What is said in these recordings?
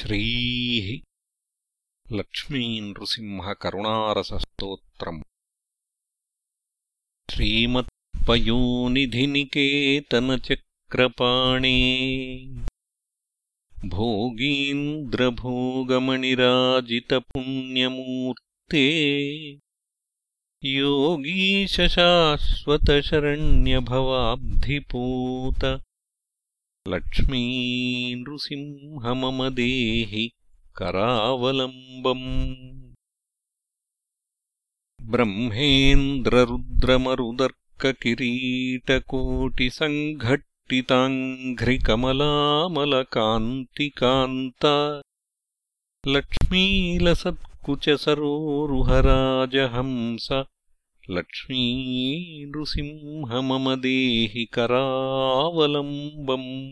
श्रीः लक्ष्मीनृसिंहकरुणारसस्तोत्रम् श्रीमत्पयोनिधिनिकेतनचक्रपाणे भोगीन्द्रभोगमणिराजितपुण्यमूर्ते योगीशशाश्वतशरण्यभवाब्धिपूत लक्ष्मी नृसिंह मम देहि करावलम्बम्। ब्रह्मेन्द्ररुद्रमरुदर्ककिरीटकोटिसङ्घट्टिताङ्घ्रिकमलामलकान्तिकान्त लक्ष्मीलसत्कुचसरोरुहराजहंस लक्ष्मी नृसिंह मम देहि करावलम्बम्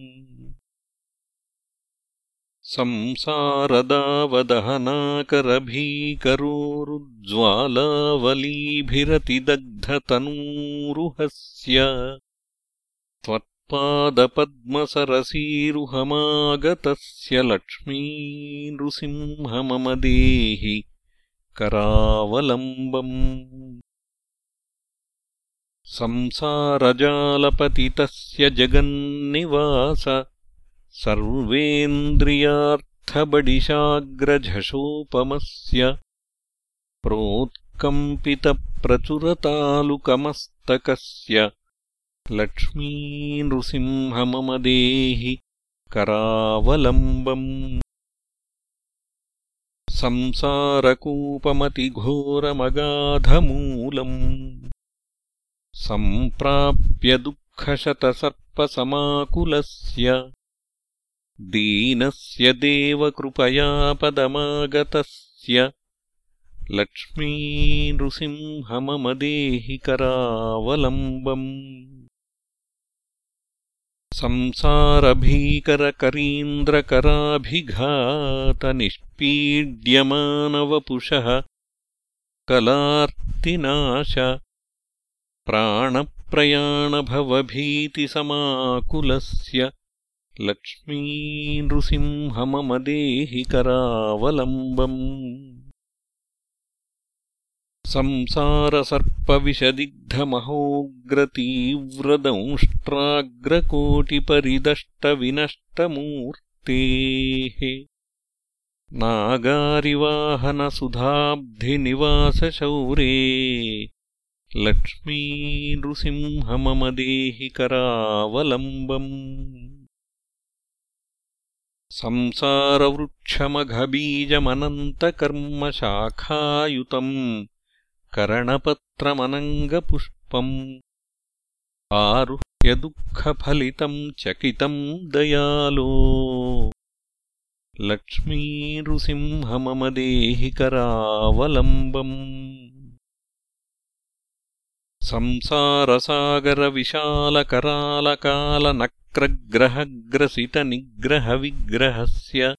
संसारदावदहनाकरभीकरोरुज्ज्वालावलीभिरतिदग्धतनूरुहस्य। त्वत्पादपद्मसरसीरुहमागतस्य लक्ष्मी नृसिंह मम देहि करावलम्बम् संसारजालपतितस्य जगन्निवास सर्वेन्द्रियार्थबडिशाग्रझषोपमस्य प्रोत्कम्पितप्रचुरतालुकमस्तकस्य लक्ष्मी नृसिंह मम देहि करावलम्बम्। संसारकूपमतिघोरमगाधमूलम् सम्प्राप्य दुःखशतसर्पसमाकुलस्य। दीनस्य देवकृपयापदमागतस्य। लक्ष्मी नृसिंह मम देहि करावलम्बम् संसारभीकरकरीन्द्रकराभिघातनिष्पीड्यमानवपुषः कलार्तिनाश प्राणप्रयाणभवभीतिसमाकुलस्य लक्ष्मी नृसिंह मम देहि करावलम्बम् संसारसर्पविषदिग्धमहोग्रतीव्रदंष्ट्राग्रकोटिपरिदष्टविनष्टमूर्तेः नागारिवाहनसुधाब्धिनिवासशौरे लक्ष्मी नृसिंह मम देहि करावलम्बम् संसारवृक्षमघबीजमनन्तकर्मशाखायुतम् करणपत्रमनङ्गपुष्पम् आरुह्य दुःखफलितम् चकितम् दयालो। लक्ष्मी नृसिंह मम देहि करावलम्बम् संसारसागरविशालकरालकालनक्रग्रहग्रसितनिग्रहविग्रहस्य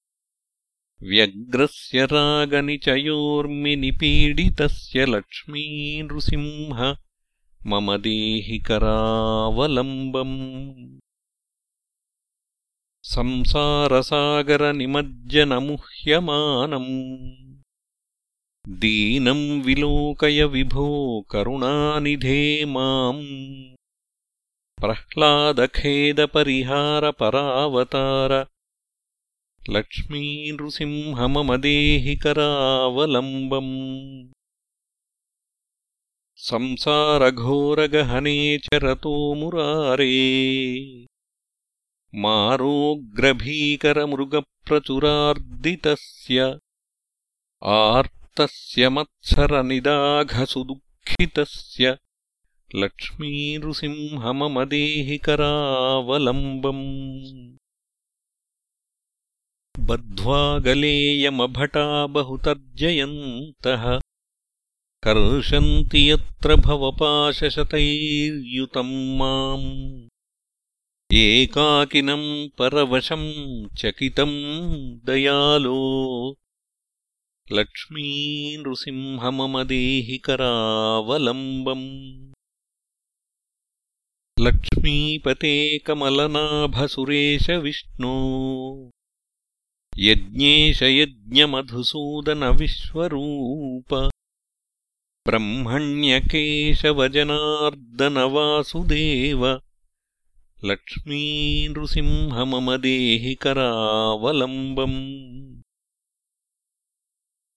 व्यग्रस्य रागनिचयोर्मिनिपीडितस्य लक्ष्मी नृसिंह मम देहि करावलम्बम्। संसारसागरनिमज्जनमुह्यमानम् दीनम् विलोकय विभो करुणानिधे माम् प्रह्लादखेदपरिहारपरावतार। लक्ष्मी नृसिंह मम देहि करावलम्बम् संसारघोरगहने चरतो मुरारे। मारोग्रभीकरमृगप्रचुरार्दितस्य आर्तस्य मत्सरनिदाघसुदुःखितस्य लक्ष्मी नृसिंह मम देहि करावलम्बम् बद्ध्वा गलेयमभटा बहुतर्जयन्तः कर्षन्ति यत्र भवपाशशतैर्युतम् माम्। एकाकिनम् परवशम् चकितम् दयालो लक्ष्मी नृसिंह मम देहि करावलम्बम् लक्ष्मीपते कमलनाभसुरेशविष्णो यज्ञेशयज्ञमधुसूदनविश्वरूप ब्रह्मण्यकेशवजनार्दनवासुदेव लक्ष्मीनृसिंह मम करावलम्बम्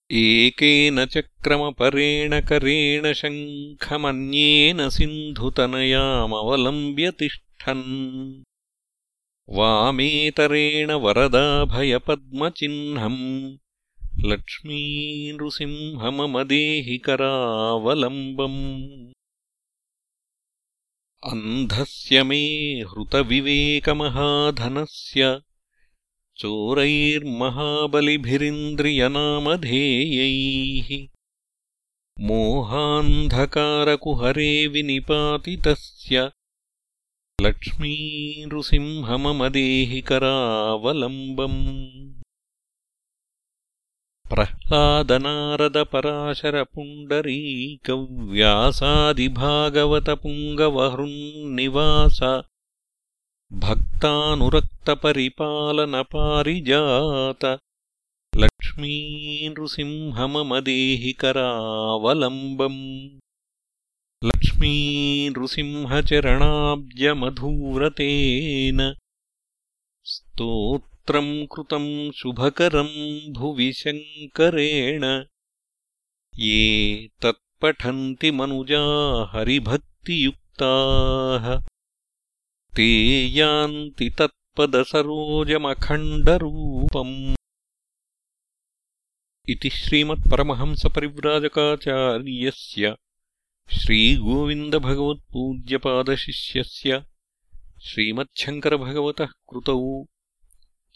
एकेन चक्रमपरेण करेण शङ्खमन्येन सिन्धुतनयामवलम्ब्य तिष्ठन् वामेतरेण वरदाभयपद्मचिह्नम् लक्ष्मीनृसिंह मम देहि करावलम्बम् अन्धस्य मे हृतविवेकमहाधनस्य चोरैर्महाबलिभिरिन्द्रियनामधेयैः। मोहान्धकारकुहरे विनिपातितस्य करावलम्बम् प्रह्लादनारदपराशरपुण्डरीकव्यासादिभागवतपुङ्गवहृन्निवास भक्तानुरक्तपरिपालनपारिजात। लक्ष्मीनृसिंह मम देहि करावलम्बम् लक्ष्मीनृसिंहचरणाब्जमधूव्रतेन। स्तोत् कृतम् शुभकरम् भुवि शङ्करेण ये तत्पठन्ति मनुजा हरिभक्तियुक्ताः ते यान्ति तत्पदसरोजमखण्डरूपम्। इति श्रीमत्परमहंसपरिव्राजकाचार्यस्य श्रीगोविन्दभगवत्पूज्यपादशिष्यस्य श्रीमच्छङ्करभगवतः कृतौ।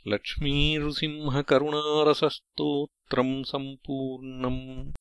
लक्ष्मीनृसिंहकरुणारसस्तोत्रम् सम्पूर्णम्